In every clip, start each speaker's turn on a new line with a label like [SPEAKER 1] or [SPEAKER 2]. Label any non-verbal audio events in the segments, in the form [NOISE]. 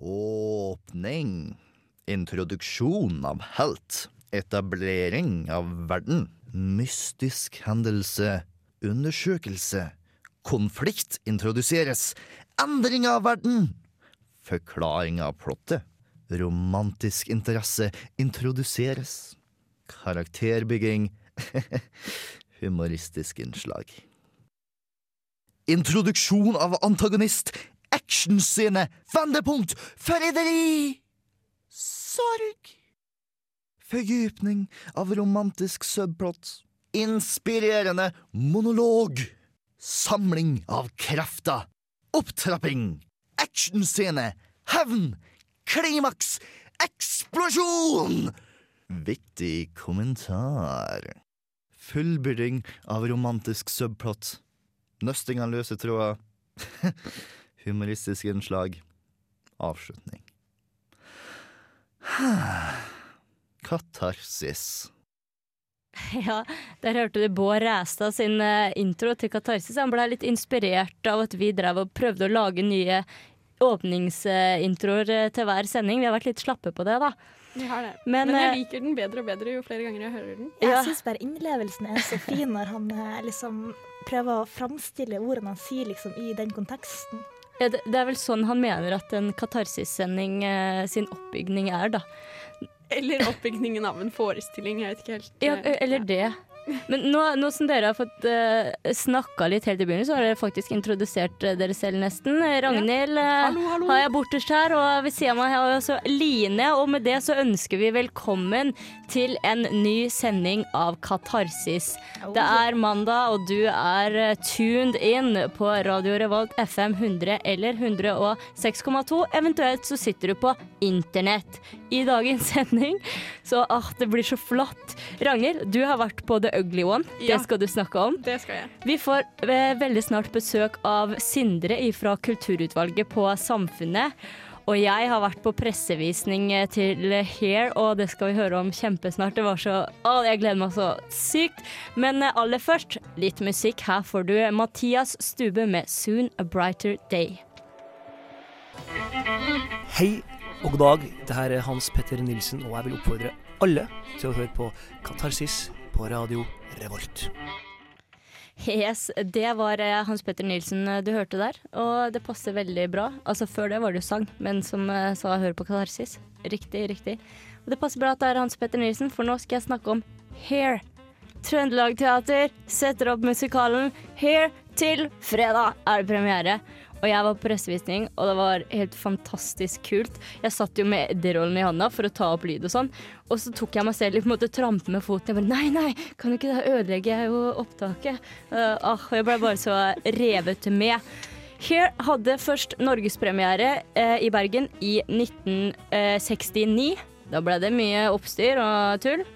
[SPEAKER 1] Åpning. Introduksjon av helt. Etablering av verden. Mystisk hendelse. Undersøkelse. Konflikt introduseres. Endring av verden. Forklaring av plottet. Romantisk interesse introduseres. Karakterbygging. [LAUGHS] Humoristisk innslag. Introduksjon av antagonist. Actionscene. Vendepunkt. Forræderi. Sorg. Fordypning av romantisk subplot. Inspirerende monolog. Samling av krefter. Opptrapping. Actionscene. Hevn. Klimaks. Eksplosjon! Viktig kommentar. Fullbyrding av romantisk subplot. Nøsting av løse tråder. [LAUGHS] Humoristisk innslag. Avslutning. [SIGHS] Katarsis. [LAUGHS]
[SPEAKER 2] Ja, der hørte du Bård Ræstad sin eh, intro til Katarsis. Han ble litt inspirert av at vi drev og prøvde å lage nye åpningsintroer eh, til hver sending. Vi har vært litt slappe på det, da.
[SPEAKER 3] Vi har det.
[SPEAKER 2] Men,
[SPEAKER 3] Men, jeg
[SPEAKER 2] eh,
[SPEAKER 3] liker den bedre og bedre jo flere ganger jeg hører den.
[SPEAKER 4] Jeg
[SPEAKER 2] Ja.
[SPEAKER 4] syns bare innlevelsen er så fin når han liksom prøver å framstille ordene han sier liksom i den konteksten.
[SPEAKER 2] Det, det er vel sånn han mener at en Katarsis-sending eh, sin oppbygning er, da.
[SPEAKER 3] Eller oppbygningen av en forestilling. Jeg vet ikke helt.
[SPEAKER 2] Ja,
[SPEAKER 3] eh,
[SPEAKER 2] eller det. Men nå, nå som dere har fått uh, snakka litt helt i begynnelsen, så har dere faktisk introdusert eh, dere selv nesten. Ragnhild ja.
[SPEAKER 3] Hallo, hallo.
[SPEAKER 2] har jeg borterst her, og ved siden av meg har jeg også Line. Og med det så ønsker vi velkommen til en ny sending av Katarsis. Det er mandag, og du er eh, tuned in på Radio Revolt FM 100 eller 106,2. Eventuelt så sitter du på internett. I dagens [LAUGHS] sending så ah, det blir så flott. Ragnhild, du har vært på The Ugly One.
[SPEAKER 3] Ja.
[SPEAKER 2] Det skal du snakke om.
[SPEAKER 3] Det skal jeg.
[SPEAKER 2] Vi får eh, veldig snart besøk av Sindre fra Kulturutvalget på Samfunnet. Og jeg har vært på pressevisning eh, til Hair, og det skal vi høre om kjempesnart. Det var så Å, jeg gleder meg så sykt. Men eh, aller først, litt musikk. Her får du Mathias Stube med 'Soon a Brighter Day'.
[SPEAKER 5] Hei og god dag. Det her er Hans Petter Nilsen, og jeg vil oppfordre alle til å høre på Katarsis på Radio Revolt.
[SPEAKER 2] Yes, det var eh, Hans Petter Nilsen eh, du hørte der, og det passer veldig bra. Altså Før det var det jo sang, men som eh, sa 'hør på Katarsis'. Riktig, riktig. Og det passer bra at det er Hans Petter Nilsen, for nå skal jeg snakke om Hair. Trøndelag Teater setter opp musikalen Hair til fredag er premiere. Og jeg var på pressevisning, og det var helt fantastisk kult. Jeg satt jo med Eddie-rollen i handa for å ta opp lyd og sånn. Og så tok jeg meg selv i på en måte trampe med foten. Jeg bare nei, nei, kan du ikke det? Ødelegger jeg jo opptaket? Uh, ah, jeg ble bare så revet med. Here hadde først norgespremiere eh, i Bergen i 1969. Da ble det mye oppstyr og tull.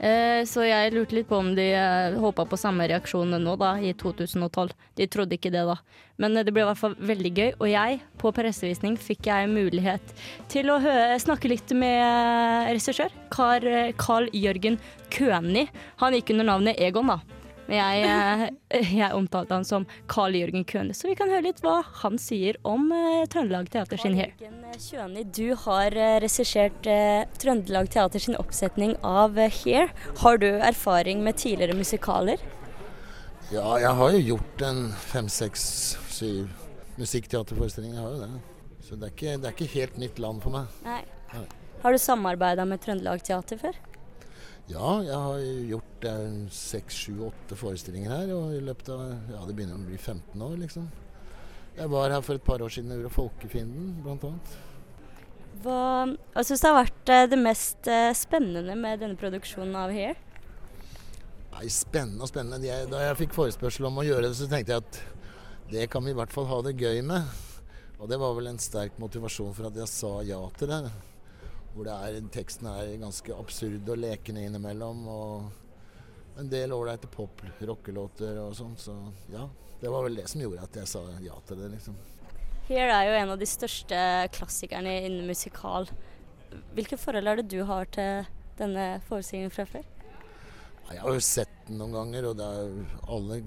[SPEAKER 2] Eh, så jeg lurte litt på om de eh, håpa på samme reaksjon nå, da, i 2012. De trodde ikke det, da. Men eh, det ble i hvert fall veldig gøy. Og jeg, på pressevisning, fikk jeg mulighet til å snakke litt med regissør. Carl Jørgen Køni. Han gikk under navnet Egon, da. Jeg, eh, [LAUGHS] jeg omtalte han som Carl Jørgen Køhne, så vi kan høre litt hva han sier om uh, Trøndelag Teater sin Hair. Kjøni, du har eh, regissert uh, Trøndelag Teater sin oppsetning av uh, Here. Har du erfaring med tidligere musikaler?
[SPEAKER 6] Ja, jeg har jo gjort en fem, seks, syv musikkteaterforestillinger. Jeg har jo det. Så det er, ikke, det er ikke helt nytt land for meg.
[SPEAKER 2] Nei.
[SPEAKER 6] Nei.
[SPEAKER 2] Har du samarbeida med Trøndelag Teater før?
[SPEAKER 6] Ja, jeg har gjort eh, seks, sju, åtte forestillinger her. Og i løpet av Ja, det begynner å bli 15 år, liksom. Jeg var her for et par år siden og gjorde Folkefienden, blant annet.
[SPEAKER 2] Hva hva syns du har vært eh, det mest eh, spennende med denne produksjonen av Here?
[SPEAKER 6] Nei, spennende og spennende. Jeg, da jeg fikk forespørsel om å gjøre det, så tenkte jeg at det kan vi i hvert fall ha det gøy med. Og det var vel en sterk motivasjon for at jeg sa ja til det. Hvor det er, teksten er ganske absurd og lekende innimellom. Og en del ålreite pop-rockelåter og sånn. Så ja, det var vel det som gjorde at jeg sa ja til det, liksom.
[SPEAKER 2] Here er jo en av de største klassikerne innen musikal. Hvilke forhold er det du har til denne forestillingen fra før?
[SPEAKER 6] Jeg har jo sett den noen ganger, og det er alle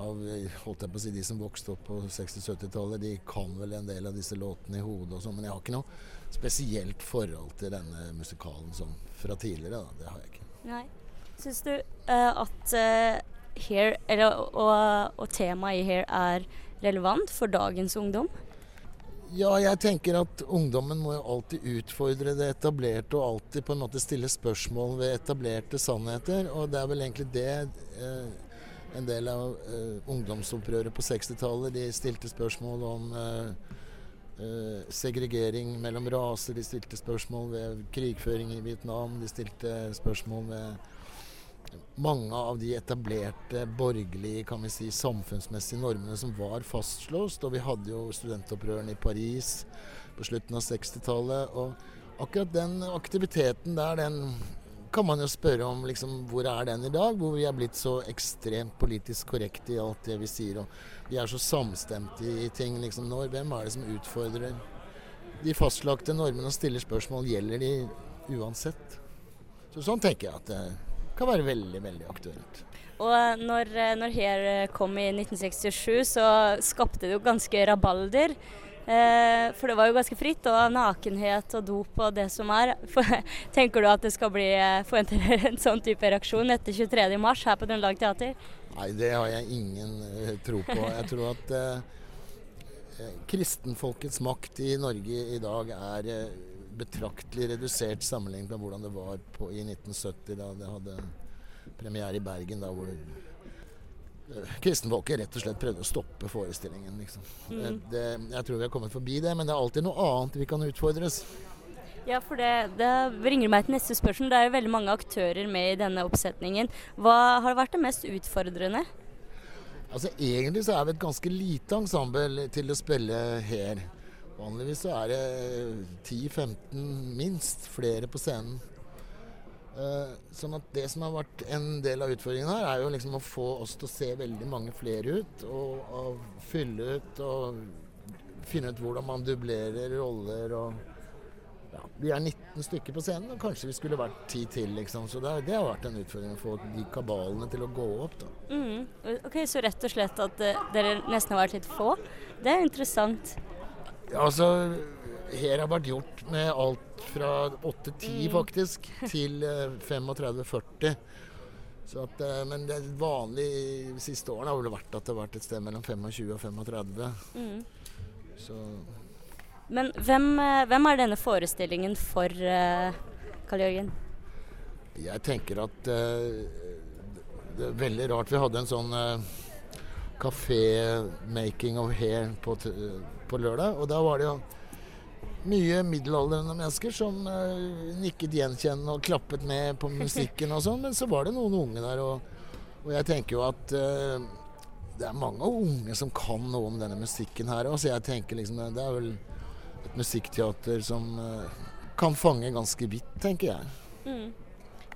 [SPEAKER 6] av holdt jeg på å si, de som vokste opp på 60-70-tallet, de kan vel en del av disse låtene i hodet og sånn, men jeg har ikke noe spesielt forhold til denne musikalen sånn fra tidligere. Da. Det har jeg ikke.
[SPEAKER 2] Nei. Syns du uh, at uh, Hair, eller, og, og temaet i Hair er relevant for dagens ungdom?
[SPEAKER 6] Ja, jeg tenker at ungdommen må jo alltid utfordre det etablerte og alltid på en måte stille spørsmål ved etablerte sannheter. Og det er vel egentlig det eh, en del av eh, ungdomsopprøret på 60-tallet De stilte spørsmål om eh, eh, segregering mellom raser, de stilte spørsmål ved krigføring i Vietnam, de stilte spørsmål ved mange av de etablerte borgerlige kan vi si, samfunnsmessige normene som var fastslåst. Og vi hadde jo studentopprørene i Paris på slutten av 60-tallet. Og akkurat den aktiviteten der, den kan man jo spørre om liksom, hvor er den i dag? Hvor vi er blitt så ekstremt politisk korrekte i alt det vi sier. Og vi er så samstemte i ting. Liksom, når, hvem er det som utfordrer de fastlagte normene og stiller spørsmål? Gjelder de uansett? Så sånn tenker jeg at det kan være veldig, veldig aktuelt.
[SPEAKER 2] Og når, eh, når Hair eh, kom i 1967, så skapte det jo ganske rabalder. Eh, for det var jo ganske fritt, og nakenhet og dop og det som er. [LAUGHS] For, tenker du at det skal bli eh, forventer en sånn type reaksjon etter 23.3 her på Trøndelag Teater?
[SPEAKER 6] Nei, det har jeg ingen uh, tro på. Jeg tror at eh, kristenfolkets makt i Norge i dag er betraktelig redusert sammenlignet med hvordan det var på, i 1970, da det hadde premiere i Bergen. da hvor kristenfolket rett og slett prøvde å stoppe forestillingen. Liksom.
[SPEAKER 2] Mm.
[SPEAKER 6] Det, det, jeg tror vi har kommet forbi det, men det er alltid noe annet vi kan utfordres.
[SPEAKER 2] Ja, for det, det bringer meg til neste spørsmål. Det er jo veldig mange aktører med i denne oppsetningen. Hva har vært det mest utfordrende?
[SPEAKER 6] Altså Egentlig så er vi et ganske lite ensemble til å spille her. Vanligvis så er det 10-15 minst flere på scenen. Uh, sånn at Det som har vært en del av utfordringen her, er jo liksom å få oss til å se veldig mange flere ut. Og, og fylle ut og finne ut hvordan man dublerer roller. og ja, Vi er 19 stykker på scenen, og kanskje vi skulle vært 10 til. liksom. Så det, det har vært en utfordring å få de kabalene til å gå opp. da.
[SPEAKER 2] Mm. Ok, Så rett og slett at uh, dere nesten har vært litt få. Det er interessant.
[SPEAKER 6] Altså, her har vært gjort med alt fra 8-10
[SPEAKER 2] Mm.
[SPEAKER 6] faktisk, til eh, 35-40. Så at, eh, men det vanlige de siste årene har vel vært at det har vært et sted mellom 25 og 35.
[SPEAKER 2] Mm.
[SPEAKER 6] Så
[SPEAKER 2] Men hvem, eh, hvem er denne forestillingen for, Karl Jørgen?
[SPEAKER 6] jeg tenker at eh, det er veldig rart. Vi hadde en sånn kafé-making of hair på, på lørdag, og da var det jo mye middelaldrende mennesker som uh, nikket gjenkjennende og klappet med på musikken og sånn, men så var det noen unge der, og, og jeg tenker jo at uh, det er mange unge som kan noe om denne musikken her òg, så jeg tenker liksom det er vel et musikkteater som uh, kan fange ganske vidt, tenker jeg.
[SPEAKER 2] Mm.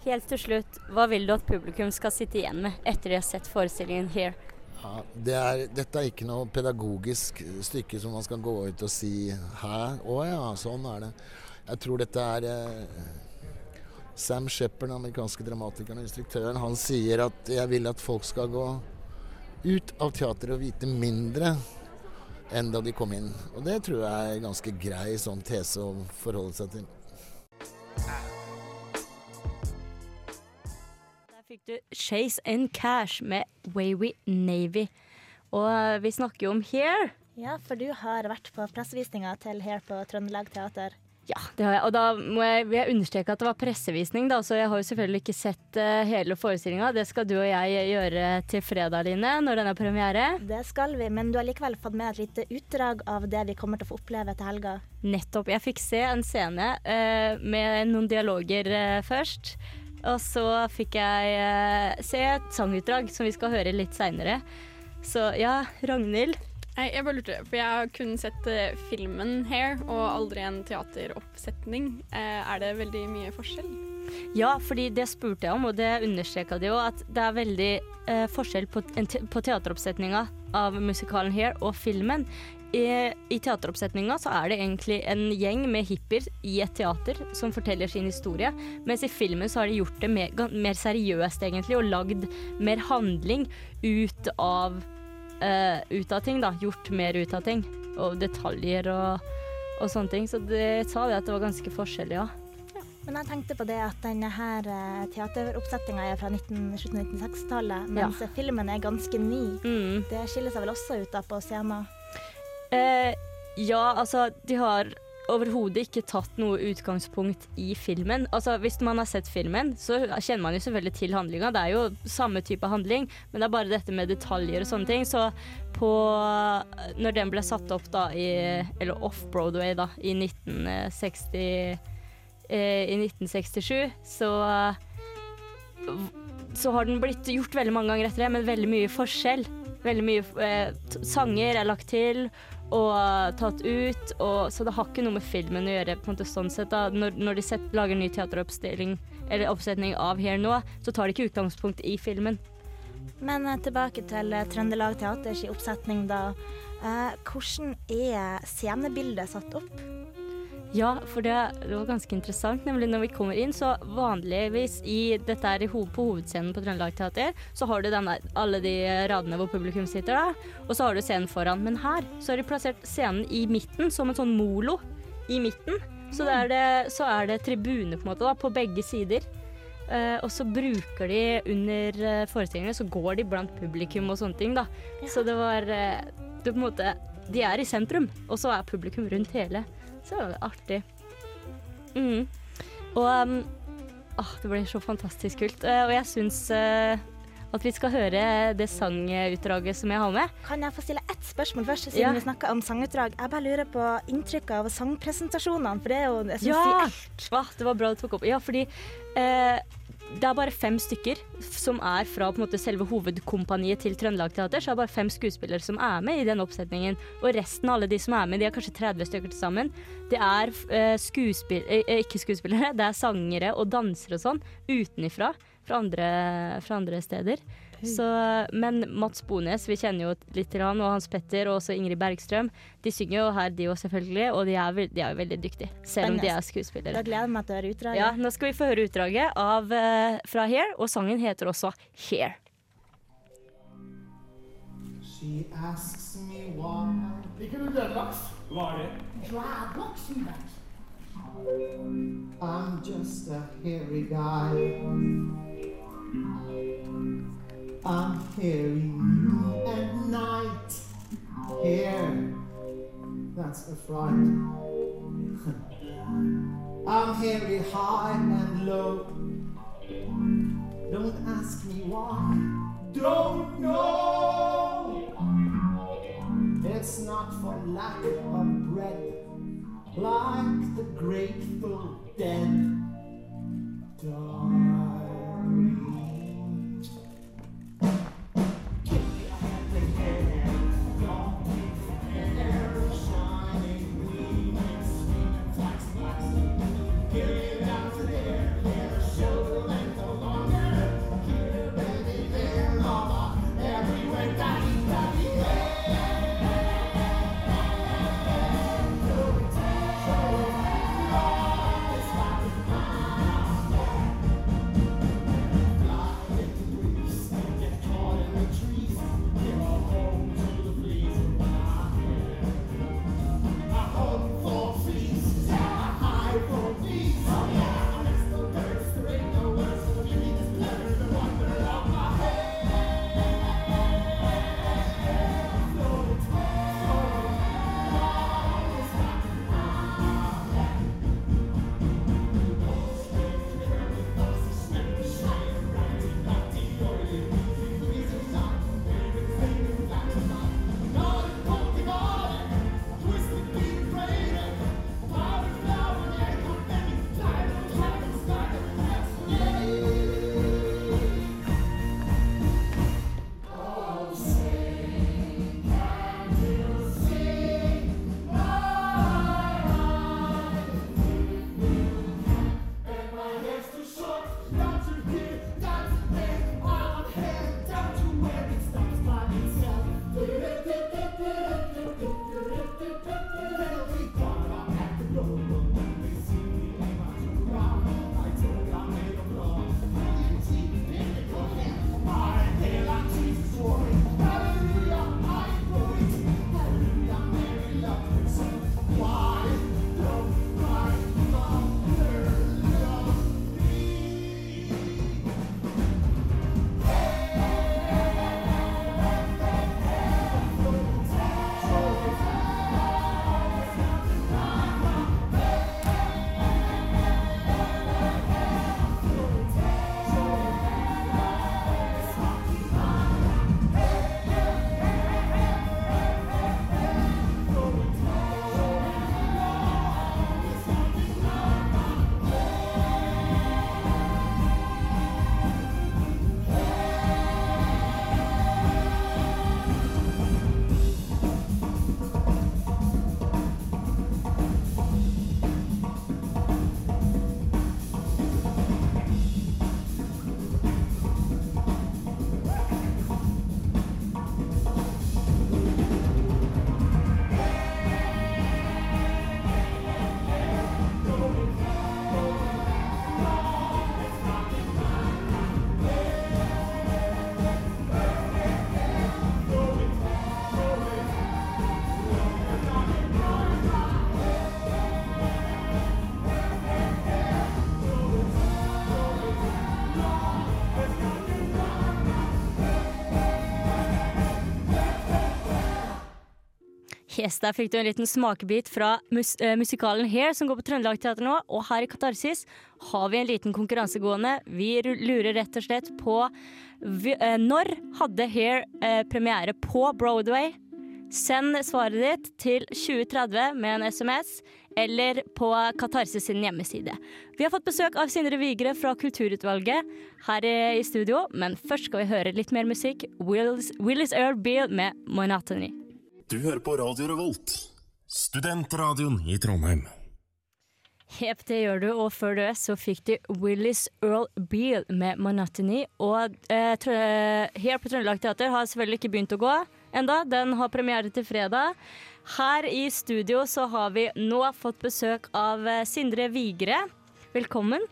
[SPEAKER 2] Helt til slutt, hva vil du at publikum skal sitte igjen med etter de har sett forestillingen Here?
[SPEAKER 6] Ja, det er, dette er ikke noe pedagogisk stykke som man skal gå ut og si Hæ? Å ja, sånn er det. Jeg tror dette er eh, Sam Shepherd, den amerikanske dramatikeren og instruktøren, han sier at jeg vil at folk skal gå ut av teateret og vite mindre enn da de kom inn. Og det tror jeg er ganske grei sånn tese å forholde seg til.
[SPEAKER 2] Fikk du Chase and Cash med Wavy Navy. Og vi snakker jo om Here.
[SPEAKER 4] Ja, for du har vært på pressevisninga til Hair på Trøndelag Teater.
[SPEAKER 2] Ja, det har jeg. Og da må jeg, vil jeg understreke at det var pressevisning, da, så jeg har jo selvfølgelig ikke sett uh, hele forestillinga. Det skal du og jeg gjøre til fredag, Line, når den er premiere.
[SPEAKER 4] Det skal vi, men du har likevel fått med et lite utdrag av det vi kommer til å få oppleve til helga.
[SPEAKER 2] Nettopp. Jeg fikk se en scene uh, med noen dialoger uh, først. Og så fikk jeg eh, se et sangutdrag som vi skal høre litt seinere. Så ja, Ragnhild.
[SPEAKER 3] Nei, jeg bare lurte, for jeg har kun sett eh, filmen Hair, og aldri en teateroppsetning. Eh, er det veldig mye forskjell?
[SPEAKER 2] Ja, fordi det spurte jeg om, og det understreka de òg, at det er veldig eh, forskjell på, en te på teateroppsetninga av musikalen Here og filmen. I, I teateroppsetninga så er det egentlig en gjeng med hippier i et teater som forteller sin historie, mens i filmen så har de gjort det mer, mer seriøst egentlig, og lagd mer handling ut av uh, ut av ting, da. Gjort mer ut av ting. Og detaljer og, og sånne ting. Så det sa det at det var ganske forskjellig, ja.
[SPEAKER 4] Men jeg tenkte på det at denne her eh, teateroppsettinga er fra 19, slutten av 1960-tallet, mens filmen er ganske ny.
[SPEAKER 2] Mm.
[SPEAKER 4] Det skiller seg vel også ut da på scenen?
[SPEAKER 2] Eh, ja, altså, de har overhodet ikke tatt noe utgangspunkt i filmen. Altså, Hvis man har sett filmen, så kjenner man jo selvfølgelig til handlinga. Det er jo samme type handling, men det er bare dette med detaljer og sånne ting. Så på Når den ble satt opp da i Eller off-Broadway, da, i 1960 eh, I 1967, så så har den blitt gjort veldig mange ganger etter det, men veldig mye forskjell. Veldig mye eh, sanger er lagt til og tatt ut, og, så det har ikke noe med filmen å gjøre. på en måte sånn sett da. Når, når de set, lager ny teateroppstilling eller oppsetning av Here Now, så tar de ikke utgangspunkt i filmen.
[SPEAKER 4] Men eh, tilbake til eh, Trøndelag Teaters oppsetning, da. Eh, hvordan er scenebildet satt opp?
[SPEAKER 2] Ja, for det, det var ganske interessant. Nemlig når vi kommer inn, så vanligvis i dette er på hovedscenen på Trøndelag Teater, så har du denne, alle de radene hvor publikum sitter da, og så har du scenen foran. Men her så har de plassert scenen i midten, som en sånn molo i midten. Så, er det, så er det tribune på en måte da, på begge sider. Uh, og så bruker de under uh, forestillingene, så går de blant publikum og sånne ting, da. Så det var eh, det på en måte De er i sentrum, og så er publikum rundt hele. Så det var artig. Mm. Og um, åh, det blir så fantastisk kult. Uh, og jeg syns uh, at vi skal høre det sangutdraget som jeg har med.
[SPEAKER 4] Kan jeg få stille ett spørsmål først, siden
[SPEAKER 2] Ja.
[SPEAKER 4] vi snakker om sangutdrag? Jeg bare lurer på inntrykket av sangpresentasjonene, for det er jo jeg synes
[SPEAKER 2] Ja!
[SPEAKER 4] de er-
[SPEAKER 2] Ah, det var bra du tok opp. Ja, fordi eh, det er bare fem stykker som er fra måte, selve hovedkompaniet til Trøndelag Teater. Så det er bare fem skuespillere som er med i den oppsetningen. Og resten av alle de som er med, de er kanskje 30 stykker til sammen. Det er eh, skuespill... Eh, eh, ikke skuespillere, [LAUGHS] det er sangere og dansere og sånn utenifra. Fra andre, fra andre steder. Så, men Mats Bones, vi kjenner jo litt til han, og Hans Petter og også Ingrid Bergstrøm. De synger jo her, de òg selvfølgelig, og de er, de er veldig dyktige. Selv om de er skuespillere.
[SPEAKER 4] Da gleder jeg meg til å høre utdraget.
[SPEAKER 2] Ja, nå skal vi få høre utdraget av, uh, fra Here, og sangen heter også Here.
[SPEAKER 7] She asks me why.
[SPEAKER 6] Liker du dreadlocks?
[SPEAKER 7] Hva er det?
[SPEAKER 6] Dreadlocks, Matt.
[SPEAKER 7] I'm just a hairy guy. I'm hairy noon and night. Hair, that's a fright. I'm hairy high and low. Don't ask me why. Don't know. It's not for lack of bread, like the Grateful Dead. Darling.
[SPEAKER 2] Yes, Der fikk du en liten smakebit fra mus uh, musikalen Hair, som går på Trøndelag Teater nå. Og her i Katarsis har vi en liten konkurranse gående. Vi lurer rett og slett på vi, uh, Når hadde Hair uh, premiere på Broadway? Send svaret ditt til 2030 med en SMS eller på Katarsis sin hjemmeside. Vi har fått besøk av Sindre Vigre fra Kulturutvalget her i studio, men først skal vi høre litt mer musikk. Willis, Willis Earl Beale med Monotony.
[SPEAKER 8] Du hører på Radio Revolt, studentradioen i Trondheim.
[SPEAKER 2] Jepp, det gjør du, og før det så fikk du Willis Earl Beale med Monotony. Og eh, her på Trøndelag Teater har selvfølgelig ikke begynt å gå enda. Den har premiere til fredag. Her i studio så har vi nå fått besøk av eh, Sindre Vigre. Velkommen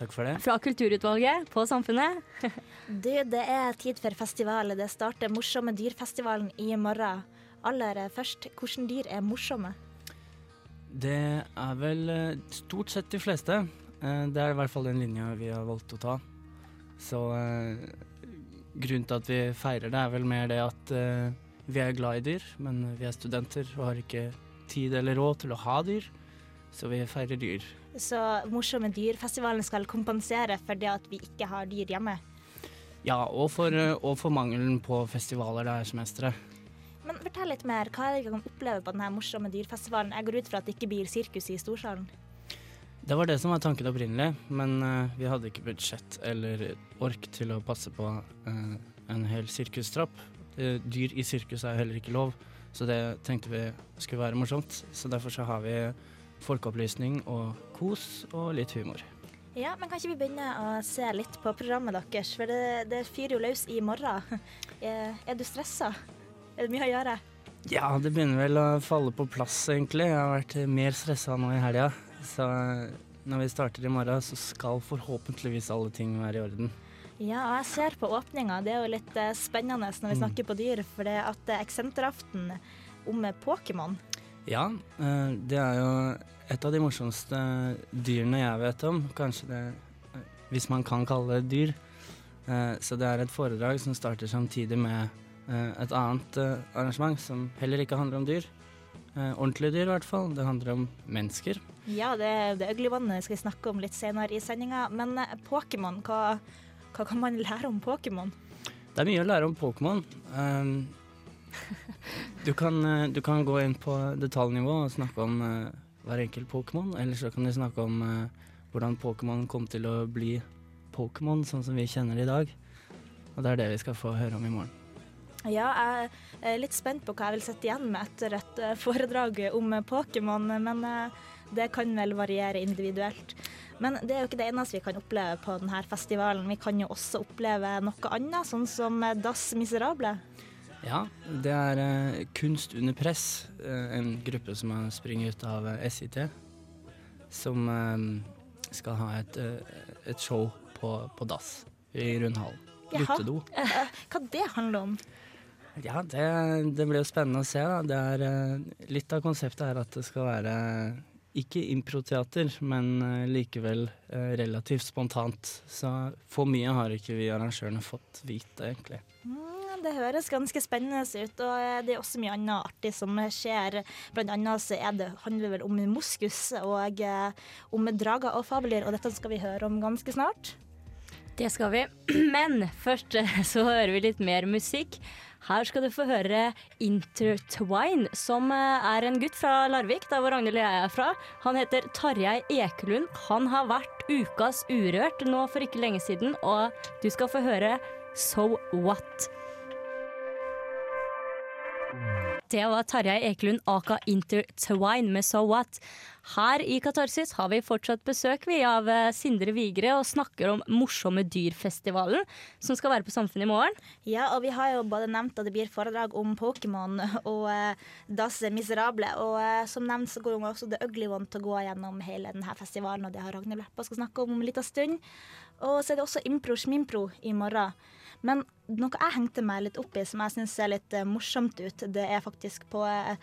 [SPEAKER 9] Takk for det.
[SPEAKER 2] fra Kulturutvalget på Samfunnet. [LAUGHS]
[SPEAKER 4] Du, det er tid for festival. Det starter Morsomme dyrfestivalen i morgen. Aller først, hvilke dyr er morsomme?
[SPEAKER 9] Det er vel eh, stort sett de fleste. Eh, Det er i hvert fall den linja vi har valgt å ta. Så eh, grunnen til at vi feirer det, er vel mer det at vi er glad i dyr, men vi er studenter og har ikke tid eller råd til å ha dyr. Så vi feirer dyr.
[SPEAKER 4] Så Morsomme dyrfestivalen skal kompensere for det at vi ikke har dyr hjemme.
[SPEAKER 9] Ja, og for, og for mangelen på festivaler det her semesteret.
[SPEAKER 4] Men fortell litt mer. Hva er det vi kan oppleve på denne morsomme dyrfestivalen? Jeg går ut fra at det ikke blir sirkus i storsalen.
[SPEAKER 9] Det var det som var tanken opprinnelig, men uh, vi hadde ikke budsjett eller ork til å passe på uh, en hel sirkustrapp. Dyr i sirkus er heller ikke lov, så det tenkte vi skulle være morsomt. Så derfor så har vi folkeopplysning og kos og litt humor.
[SPEAKER 4] Ja, men kan ikke vi begynne å se litt på programmet deres? For det, det fyrer jo løs i morgen. [LAUGHS] Er, er du stressa? Er det mye å gjøre?
[SPEAKER 9] Ja, det begynner vel å falle på plass, egentlig. Jeg har vært mer stressa nå i helga. Så eh, når vi starter i morgen, så skal forhåpentligvis alle ting være i orden.
[SPEAKER 4] Ja, og jeg ser på åpninga. Det er jo litt eh, spennende når vi
[SPEAKER 9] Mm.
[SPEAKER 4] snakker på dyr, for det at er eksenteraften om Pokémon.
[SPEAKER 9] Ja, eh, det er jo et av de morsomste dyrene jeg vet om. Kanskje det eh, Hvis man kan kalle det dyr. Eh, Så det er et foredrag som starter samtidig med et annet arrangement som heller ikke handler om dyr. Ordentlige dyr, i hvert fall. Det handler om mennesker.
[SPEAKER 4] Ja, det, det øglevannet skal vi snakke om litt senere i sendinga. Men Pokémon, hva, hva kan man lære om Pokémon?
[SPEAKER 9] Det er mye å lære om Pokémon. [LAUGHS] Du, kan, eh, du kan gå inn på detaljnivå og snakke om uh, hver enkelt Pokémon, eller så kan du snakke om uh, hvordan Pokémon kom til å bli Pokémon sånn som vi kjenner det i dag. Og det er det vi skal få høre om i morgen.
[SPEAKER 4] Ja, jeg er litt spent på hva jeg vil sitte igjen med etter et foredrag om Pokémon, men uh, det kan vel variere individuelt. Men det er jo ikke det eneste vi kan oppleve på denne festivalen. Vi kan jo også oppleve noe annet, sånn som Das Miserable.
[SPEAKER 9] Ja, det er uh, Kunst under press, uh, en gruppe som har springet ut av uh, SIT, som eh, skal ha et, eh, et show på, på dass i Rundhallen. Guttedo.
[SPEAKER 4] Eh, [LAUGHS] Hva det handler om?
[SPEAKER 9] Ja, det, det blir jo spennende å se. Da. Det er, eh, litt av konseptet er at det skal være ikke improteater, men eh, likevel eh, relativt spontant. Så for mye har ikke vi arrangørene fått vite, egentlig.
[SPEAKER 4] Mm, det høres ganske spennende ut, og eh, det er også mye annet artig som skjer. Blant annet så er det, handler det vel om moskus og eh, om drager og fabler, og dette skal vi høre om ganske snart.
[SPEAKER 2] Det skal vi. [CLEARS THROAT] Men først eh, [LAUGHS] så hører vi litt mer musikk. Her skal du få høre Intertwine, som er en gutt fra Larvik, der hvor Ragnhild og jeg er fra. Han heter Tarjei Ekelund. Han har vært ukas Urørt nå for ikke lenge siden, og du skal få høre So What. Det var Tarjei Ekelund aka Intertwine med So What. Her i Katarsis har vi fortsatt besøk vi av eh, Sindre Vigre og snakker om Morsomme dyr-festivalen, som skal være på Samfunnet i morgen.
[SPEAKER 4] Ja, og vi har jo både nevnt at det blir foredrag om Pokémon og eh, Das Miserable, og eh, som nevnt så går jo også The Ugly One til å gå gjennom hele denne festivalen, og det har Ragnhild Leppa skal snakke om om en liten stund. Og så er det også Impro Schmimpro i morgen. Men noe jeg hengte meg litt opp i, som jeg syns ser litt eh, morsomt ut, det er faktisk på eh,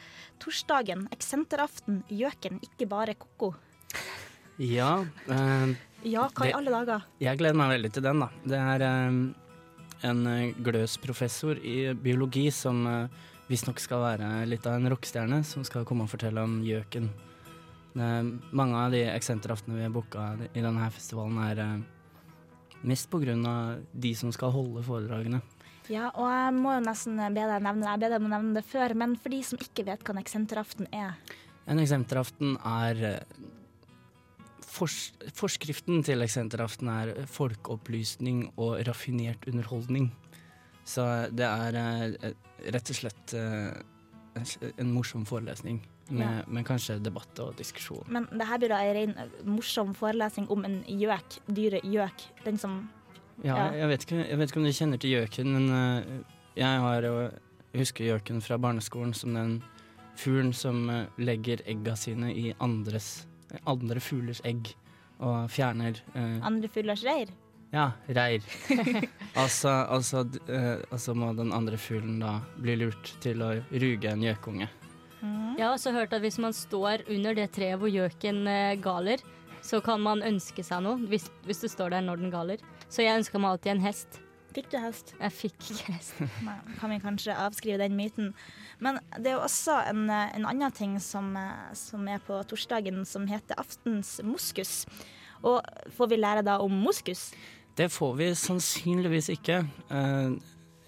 [SPEAKER 4] torsdagen, eksenteraften, gjøken, ikke bare ko-ko.
[SPEAKER 9] Ja, eh,
[SPEAKER 4] Ja, hva i alle dager?
[SPEAKER 9] jeg gleder meg veldig til den, da. Det er eh, en eh, gløs professor i biologi som eh, visstnok skal være litt av en rockestjerne som skal komme og fortelle om gjøken. Det- Mange av de eksenteraftene vi har booka i denne festivalen, er mest av de som skal holde foredragene.
[SPEAKER 4] Ja, og jeg må jo nesten be deg nevne. Jeg ber deg om å nevne det før, men for de som ikke vet hva en eksenteraften er
[SPEAKER 9] En eksenteraften er eh, fors Forskriften til eksenteraften er folkeopplysning og raffinert underholdning. Så det er eh, rett og slett eh, en morsom forelesning med,
[SPEAKER 4] Ja.
[SPEAKER 9] med kanskje debatt og diskusjon.
[SPEAKER 4] Men det her blir da en ren eh, morsom forelesning om en gjøk, dyret gjøk. Den som
[SPEAKER 9] Ja,
[SPEAKER 4] Ja.
[SPEAKER 9] Jeg, vet ikke, jeg vet ikke om du kjenner til gjøken, men eh, jeg har jo jeg husker gjøken fra barneskolen som den fuglen som eh, legger egga sine i andres, andre fuglers egg og fjerner eh,
[SPEAKER 4] andre fuglers reir.
[SPEAKER 9] Ja, reir. [LAUGHS] altså, altså, eh, altså må den andre fuglen da bli lurt til å ruge en gjøkunge.
[SPEAKER 2] Jeg har også hørt at hvis man står under det treet hvor gjøken eh, galer, så kan man ønske seg noe, hvis, hvis du står der når den galer. Så jeg ønska meg alltid en hest.
[SPEAKER 4] Fikk du hest?
[SPEAKER 2] Jeg fikk ikke hest. [LAUGHS]
[SPEAKER 4] Nei, kan vi kanskje avskrive den myten. Men det er jo også en, eh, en annen ting som, eh, som er på torsdagen, som heter aftens moskus. Og får vi lære da om moskus?
[SPEAKER 9] Det får vi sannsynligvis ikke. Eh,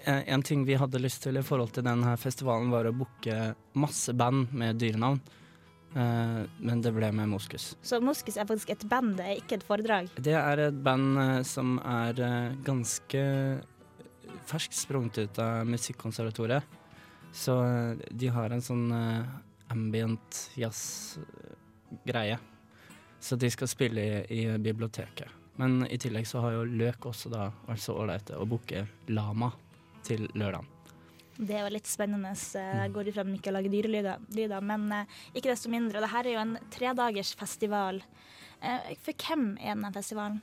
[SPEAKER 9] en- en ting vi hadde lyst til i forhold til denne festivalen, var å booke masse band med dyrenavn. Uh, men det ble med moskus.
[SPEAKER 4] Så moskus er faktisk et band, det er ikke et foredrag.
[SPEAKER 9] Det er et band uh, som er uh, ganske ferskt sprunget ut av Musikkonservatoriet. Så eh, de har en sånn eh, ambient jazz-greie. Så de skal spille i, i biblioteket. Men i tillegg så har jo Løk også da vært så ålreite å booke Lama til lørdag.
[SPEAKER 4] Det er jo litt spennende. så Jeg går ifra at de ikke lager dyrelyder, men eh, ikke desto mindre. Det her er jo en tredagers festival. Eh, for hvem er denne festivalen?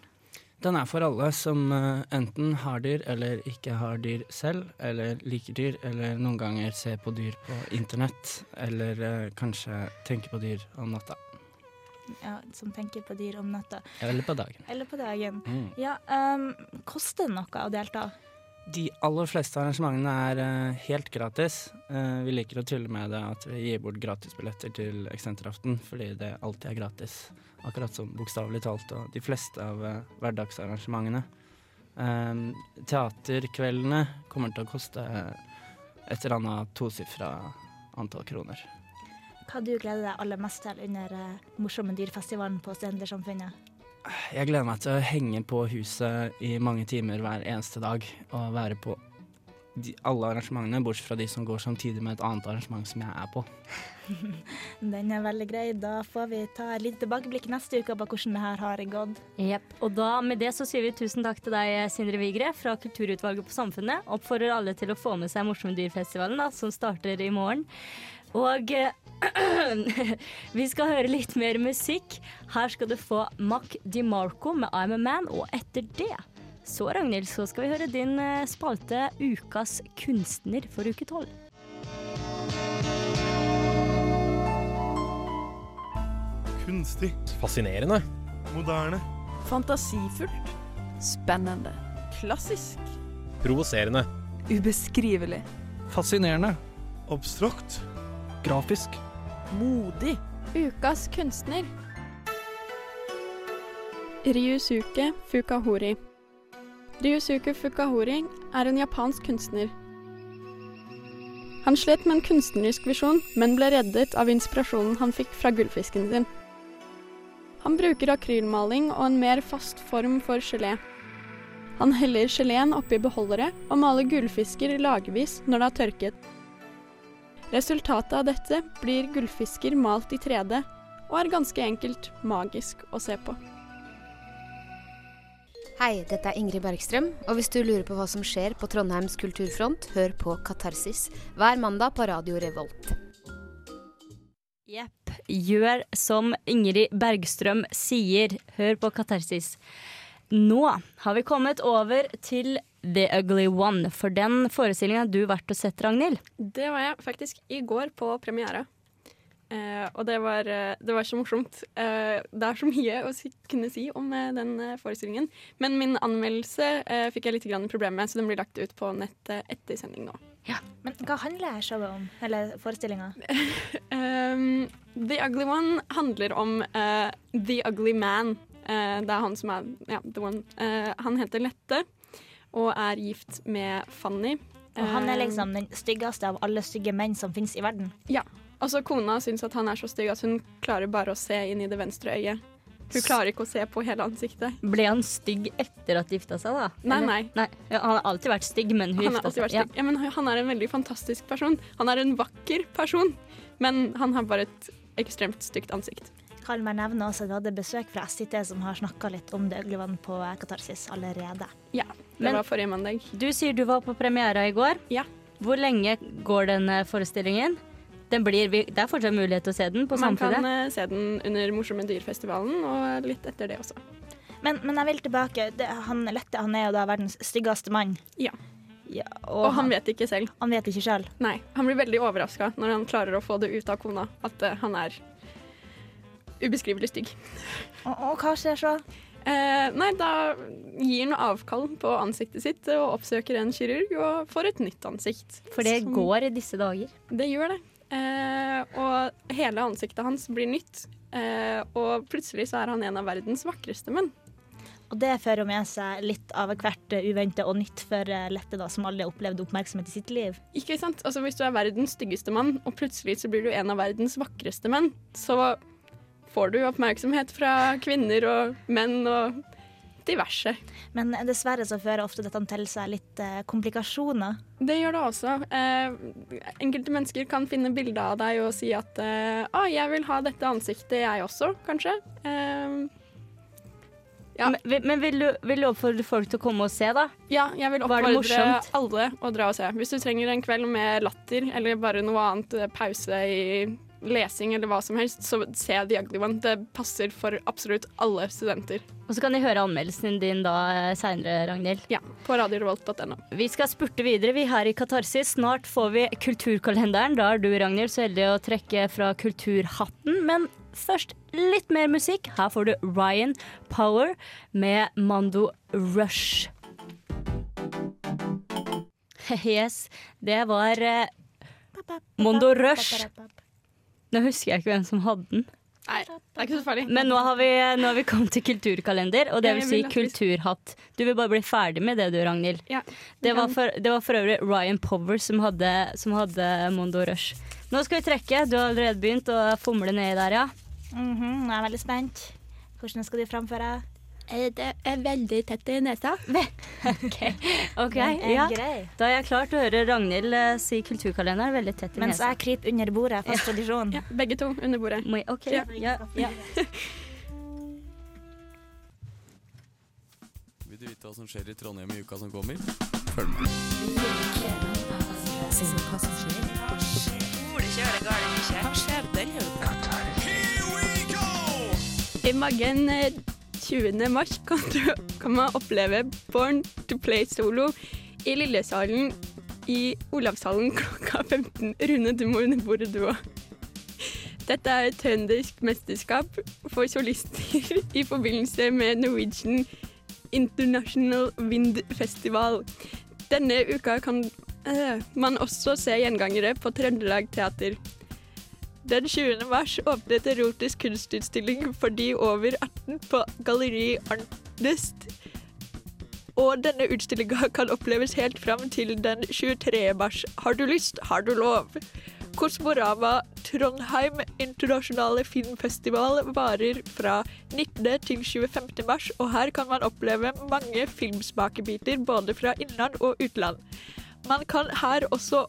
[SPEAKER 9] Den er for alle som eh, enten har dyr eller ikke har dyr selv, eller liker dyr, eller noen ganger ser på dyr på internett, eller kanskje tenker på dyr om natta.
[SPEAKER 4] Ja, som tenker på dyr om natta.
[SPEAKER 9] Eller på dagen.
[SPEAKER 4] Eller på dagen.
[SPEAKER 9] Mm.
[SPEAKER 4] Ja, um, koster det noe å delta?
[SPEAKER 9] De aller fleste arrangementene er eh, helt gratis. Eh, vi liker å tulle med det at vi gir bort gratisbilletter til eksenteraften, fordi det alltid er gratis. Akkurat som bokstavelig talt og de fleste av eh, hverdagsarrangementene. Eh, teaterkveldene kommer til å koste et eller annet tosifra antall kroner.
[SPEAKER 4] Hva du gleder deg aller mest til under Morsomme dyrfestivalen på Studentersamfunnet?
[SPEAKER 9] Jeg gleder meg til å henge på huset i mange timer hver eneste dag og være på de, alle arrangementene, bortsett fra de som går samtidig med et annet arrangement som jeg er på. [LAUGHS]
[SPEAKER 4] Den er veldig grei. Da får vi ta et lite tilbakeblikk neste uke på hvordan det her har gått.
[SPEAKER 2] Yep. Og da, med det så sier vi tusen takk til deg, Sindre Vigre fra Kulturutvalget på Samfunnet. Oppfordrer alle til å få med seg Morsomme dyrfestivalen, som starter i morgen. Og eh, [CLEARS THROAT] vi skal høre litt mer musikk. Her skal du få Mac DiMarco med I'm a Man, og etter det så Ragnhild, så skal vi høre din eh, spalte Ukas kunstner for uke tolv.
[SPEAKER 10] Kunstig.
[SPEAKER 11] Fascinerende.
[SPEAKER 10] Moderne.
[SPEAKER 12] Fantasifullt. Spennende. Klassisk.
[SPEAKER 11] Provoserende.
[SPEAKER 12] Ubeskrivelig.
[SPEAKER 10] Fascinerende. Abstrakt. Grafisk.
[SPEAKER 12] Modig.
[SPEAKER 3] Ukas kunstner. Ryusuke Fukahori. Ryusuke Fukahori er en japansk kunstner. Han slet med en kunstnerisk visjon, men ble reddet av inspirasjonen han fikk fra gullfisken sin. Han bruker akrylmaling og en mer fast form for gelé. Han heller geleen oppi beholdere og maler gullfisker lagvis når det har tørket. Resultatet av dette blir gullfisker malt i 3D, og er ganske enkelt magisk å se på.
[SPEAKER 13] Hei, dette er Ingrid Bergstrøm, og hvis du lurer på hva som skjer på Trondheims kulturfront, hør på Katarsis hver mandag på Radio Revolt.
[SPEAKER 2] Jepp. Gjør som Ingrid Bergstrøm sier. Hør på Katarsis. Nå har vi kommet over til The Ugly One, for den forestillinga har du vært og sett, Ragnhild.
[SPEAKER 3] Det var jeg faktisk i går på premiere. Eh, og det var, eh, det var så morsomt. Eh, det er så mye å si, kunne si om eh, den eh, forestillingen. Men min anmeldelse eh, fikk jeg litt grann problemer med, så den blir lagt ut på nettet etter sending nå.
[SPEAKER 4] Men hva handler showet om? Eller forestillinga? [LAUGHS]
[SPEAKER 3] Um, the Ugly One handler om The Ugly Man. Eh, det er han som er ja, the one. Eh, han heter Lette og er gift med Fanny.
[SPEAKER 4] Og han er
[SPEAKER 3] Eh,
[SPEAKER 4] liksom den styggeste av alle stygge menn som finnes i verden.
[SPEAKER 3] Ja. Altså, kona syns at han er så stygg at hun klarer bare å se inn i det venstre øyet. Hun klarer ikke å se på hele ansiktet.
[SPEAKER 2] Ble han stygg etter at de gifta seg, da?
[SPEAKER 3] Nei,
[SPEAKER 2] nei.
[SPEAKER 3] nei.
[SPEAKER 2] Ja, han har alltid vært stygg, men hun gifta seg.
[SPEAKER 3] vært stygg. Ja, men han er en veldig fantastisk person. Han er en vakker person, men han har bare et ekstremt stygt ansikt.
[SPEAKER 4] Kan man nevne også at vi hadde besøk fra SIT som har snakka litt om det ugly på Katarsis allerede.
[SPEAKER 3] Ja, det
[SPEAKER 2] Men-
[SPEAKER 3] var forrige mandag.
[SPEAKER 2] Du sier du var på premiera i går.
[SPEAKER 3] Ja.
[SPEAKER 2] Hvor lenge går den eh, forestillingen? Den blir, det er fortsatt mulighet til å se den på
[SPEAKER 3] Man
[SPEAKER 2] Samfunnet.
[SPEAKER 3] kan eh, se den under Morsomme dyrfestivalen og litt etter det også.
[SPEAKER 4] Men, men jeg vil tilbake. Det, han Lette han er jo da verdens styggeste mann.
[SPEAKER 3] Ja.
[SPEAKER 4] Ja,
[SPEAKER 3] Og, han vet ikke selv.
[SPEAKER 4] Han vet ikke selv.
[SPEAKER 3] Nei, han blir veldig overraska når han klarer å få det ut av kona at uh, han er ubeskrivelig stygg.
[SPEAKER 4] Og, og hva skjer så?
[SPEAKER 3] Eh, nei, da gir han avkall på ansiktet sitt og oppsøker en kirurg og får et nytt ansikt.
[SPEAKER 2] For det
[SPEAKER 3] Som-
[SPEAKER 2] går i disse dager.
[SPEAKER 3] Det gjør det. Eh, og hele ansiktet hans blir nytt. Eh, og plutselig så er han en av verdens vakreste menn.
[SPEAKER 4] Og det fører med seg litt av hvert uventa og nytt for eh, Lette, da, som aldri har opplevd oppmerksomhet i sitt liv.
[SPEAKER 3] Ikke sant? Altså Hvis du er verdens styggeste mann, og plutselig så blir du en av verdens vakreste menn, så får du oppmerksomhet fra kvinner og menn og diverse.
[SPEAKER 4] Men dessverre så fører ofte dette til seg litt eh, komplikasjoner.
[SPEAKER 3] Det gjør det også. Eh, enkelte mennesker kan finne bilde av deg og si at eh, ah, 'jeg vil ha dette ansiktet, jeg også', kanskje. Eh, Ja.
[SPEAKER 2] Men, men vil, du, vil du oppfordre folk til å komme og se, da?
[SPEAKER 3] Ja, jeg vil oppfordre alle å dra og se. Hvis du trenger en kveld med latter eller bare noe annet, eh, pause i lesing eller hva som helst, så se The Ugly One. Det passer for absolutt alle studenter.
[SPEAKER 2] Og så kan de høre anmeldelsen din da seinere, Ragnhild.
[SPEAKER 3] Ja, på radiorevolt.no.
[SPEAKER 2] Vi skal spurte videre, vi her i Katarsis. Snart får vi Kulturkalenderen. Da er du, Ragnhild, så heldig å trekke fra kulturhatten. Men først litt mer musikk. Her får du Ryan Power med Mando Rush. [LAUGHS] Yes, det var eh, Mondo Rush. Nå husker jeg ikke hvem som hadde den.
[SPEAKER 3] Nei, det er ikke så farlig.
[SPEAKER 2] Men nå har vi, nå har vi kommet til kulturkalender, og det vil si kulturhatt. Du vil bare bli ferdig med det du, Ragnhild.
[SPEAKER 3] Ja,
[SPEAKER 2] Det var, for, det var for øvrig Ryan Power som hadde, som hadde Mondo Rush. Nå skal vi trekke. Du har allerede begynt å fomle nedi der, ja.
[SPEAKER 4] Mhm, jeg er veldig spent. Hvordan skal du framføre?
[SPEAKER 3] Det er veldig tett i nesa. [LAUGHS]
[SPEAKER 2] OK,
[SPEAKER 4] er
[SPEAKER 2] ja. Da er jeg klar til å høre Ragnhild eh, si kulturkalenderen veldig tett i
[SPEAKER 4] Mens
[SPEAKER 2] nesa.
[SPEAKER 4] jeg kryper under bordet, fast tradisjon.
[SPEAKER 3] Ja, begge to under bordet.
[SPEAKER 2] Må jeg- OK,
[SPEAKER 3] Ja.
[SPEAKER 2] ja, ja. [LAUGHS]
[SPEAKER 14] Vil du vite hva som skjer i Trondheim i uka som kommer? Følg med.
[SPEAKER 3] I magen eh, 20. mars kan, du, kan man oppleve Born to Play Solo i Lillesalen i Olavshallen klokka 15. Rune, du må under bordet du òg. Dette er et trøndersk mesterskap for solister i forbindelse med Norwegian International Wind Festival. Denne uka kan øh, man også se gjengangere på Trøndelag Teater. Den 20. mars åpnet erotisk kunstutstilling for de over 18 på Galleri Arnest. Og denne utstillinga kan oppleves helt fram til den 23. mars. Har du lyst, har du lov. Kosmorama Trondheim internasjonale filmfestival varer fra 19. til 25. mars, og her kan man oppleve mange filmsmakebiter både fra innland og utland. Man kan her også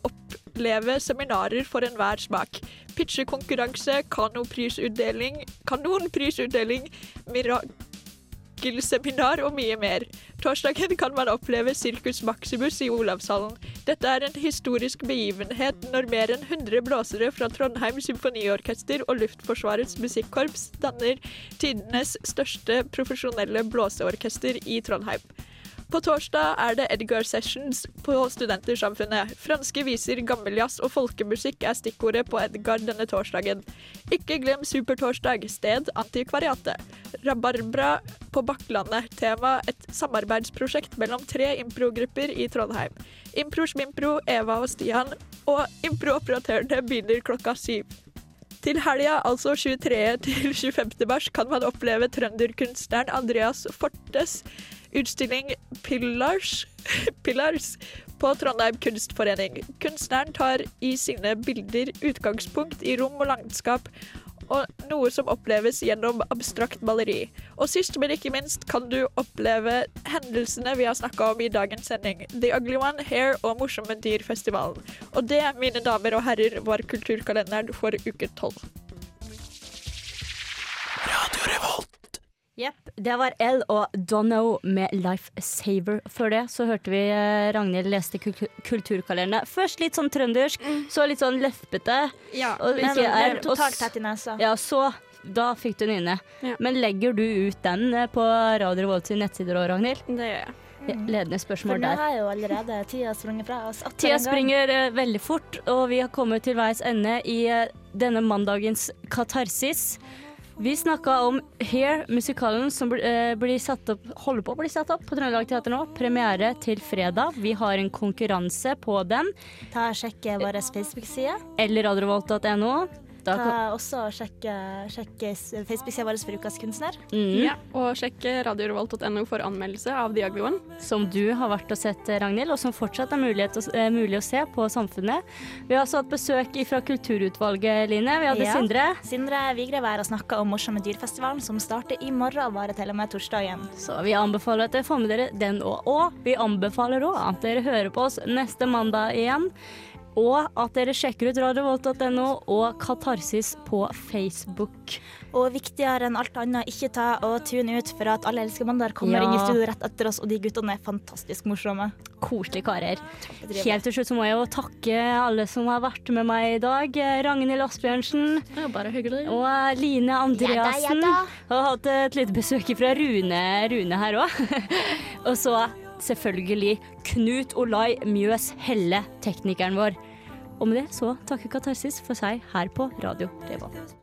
[SPEAKER 3] oppleve seminarer for enhver smak. Pitchekonkurranse, kanoprisutdeling, kanonprisutdeling, mirakelseminar og mye mer. Torsdagen kan man oppleve Sirkus Maximus i Olavshallen. Dette er en historisk begivenhet når mer enn 100 blåsere fra Trondheim symfoniorkester og Luftforsvarets musikkorps danner tidenes største profesjonelle blåseorkester i Trondheim.
[SPEAKER 15] På torsdag er det Edgar Sessions på Studentersamfunnet. Franske viser, gammeljazz og folkemusikk er stikkordet på Edgar denne torsdagen. Ikke glem Supertorsdag, sted Antikvariatet. Rabarbra på Bakklandet. Tema et samarbeidsprosjekt mellom tre improgrupper i Trondheim. Impro Smimpro, Eva og Stian. Og improoperatørene begynner klokka syv. Til helga, altså 23. til 25. mars, kan man oppleve trønderkunstneren Andreas Fortes utstilling Pillars, [LAUGHS] Pillars på Trondheim kunstforening. Kunstneren tar i sine bilder utgangspunkt i rom og landskap, og noe som oppleves gjennom abstrakt maleri. Og sist, men ikke minst, kan du oppleve hendelsene vi har snakka om i dagens sending. The Ugly One, Hair og Morsomme dyr-festivalen. Og det, mine damer og herrer, var kulturkalenderen for uke tolv.
[SPEAKER 2] Jepp. Det var L og Dono med Life Saver. Før det så hørte vi eh, Ragnhild leste kul kulturkalenderen. Først litt sånn trøndersk, så litt sånn lefpete.
[SPEAKER 4] Ja,
[SPEAKER 2] og
[SPEAKER 4] men
[SPEAKER 2] ikke er-
[SPEAKER 4] men totalt tett i nesa.
[SPEAKER 2] Ja, så da fikk du den inne. Men legger du ut den eh, på Radio Revolt sine nettsider òg, Ragnhild?
[SPEAKER 3] Det gjør jeg.
[SPEAKER 2] Ledende spørsmål der.
[SPEAKER 4] For nå har jo allerede tida sprunget fra oss.
[SPEAKER 2] Tida springer uh, veldig fort, og vi har kommet til veis ende i uh, denne mandagens katarsis. Vi snakka om Hair, musikalen som eh, blir satt opp, holder på å bli satt opp på Trøndelag Teater nå. Premiere til fredag. Vi har en konkurranse på den.
[SPEAKER 4] Ta og Sjekke vår Facebook-side.
[SPEAKER 2] Eller radiorevolt.no. Da kan-
[SPEAKER 4] også sjekke, sjekke Facebook-sida vår for Ukas kunstner.
[SPEAKER 2] Mm.
[SPEAKER 3] Ja, og sjekke radiorevolt.no for anmeldelse av The Ugly One.
[SPEAKER 2] Som du har vært og sett, Ragnhild, og som fortsatt er mulig å, eh, mulig å se på Samfunnet. Vi har også hatt besøk fra Kulturutvalget, Line. Vi hadde
[SPEAKER 4] Ja.
[SPEAKER 2] Sindre.
[SPEAKER 4] Sindre Vigre var her og snakka om Morsomme dyrfestivalen, som starter i morgen og varer til og med torsdagen.
[SPEAKER 2] Så vi anbefaler at dere får med dere den òg. Og vi anbefaler òg at dere hører på oss neste mandag igjen. Og at dere sjekker ut radiovolt.no og Katarsis på Facebook.
[SPEAKER 4] Og viktigere enn alt annet, ikke ta og tune ut, for at Alle elsker mandag kommer
[SPEAKER 2] Ja.
[SPEAKER 4] inn i studio rett etter oss, og de guttene er fantastisk morsomme.
[SPEAKER 2] Koselige karer. Helt til slutt så må jeg jo takke alle som har vært med meg i dag. Ragnhild Asbjørnsen.
[SPEAKER 3] bare hyggelig.
[SPEAKER 2] Og Line Andreassen.
[SPEAKER 4] Ja da, ja da.
[SPEAKER 2] Og hatt et lite besøk fra Rune, Rune her òg. [LAUGHS] og så selvfølgelig Knut Olai Mjøs Helle, teknikeren vår. Og med det så takker Katarsis for seg her på Radio Revolt.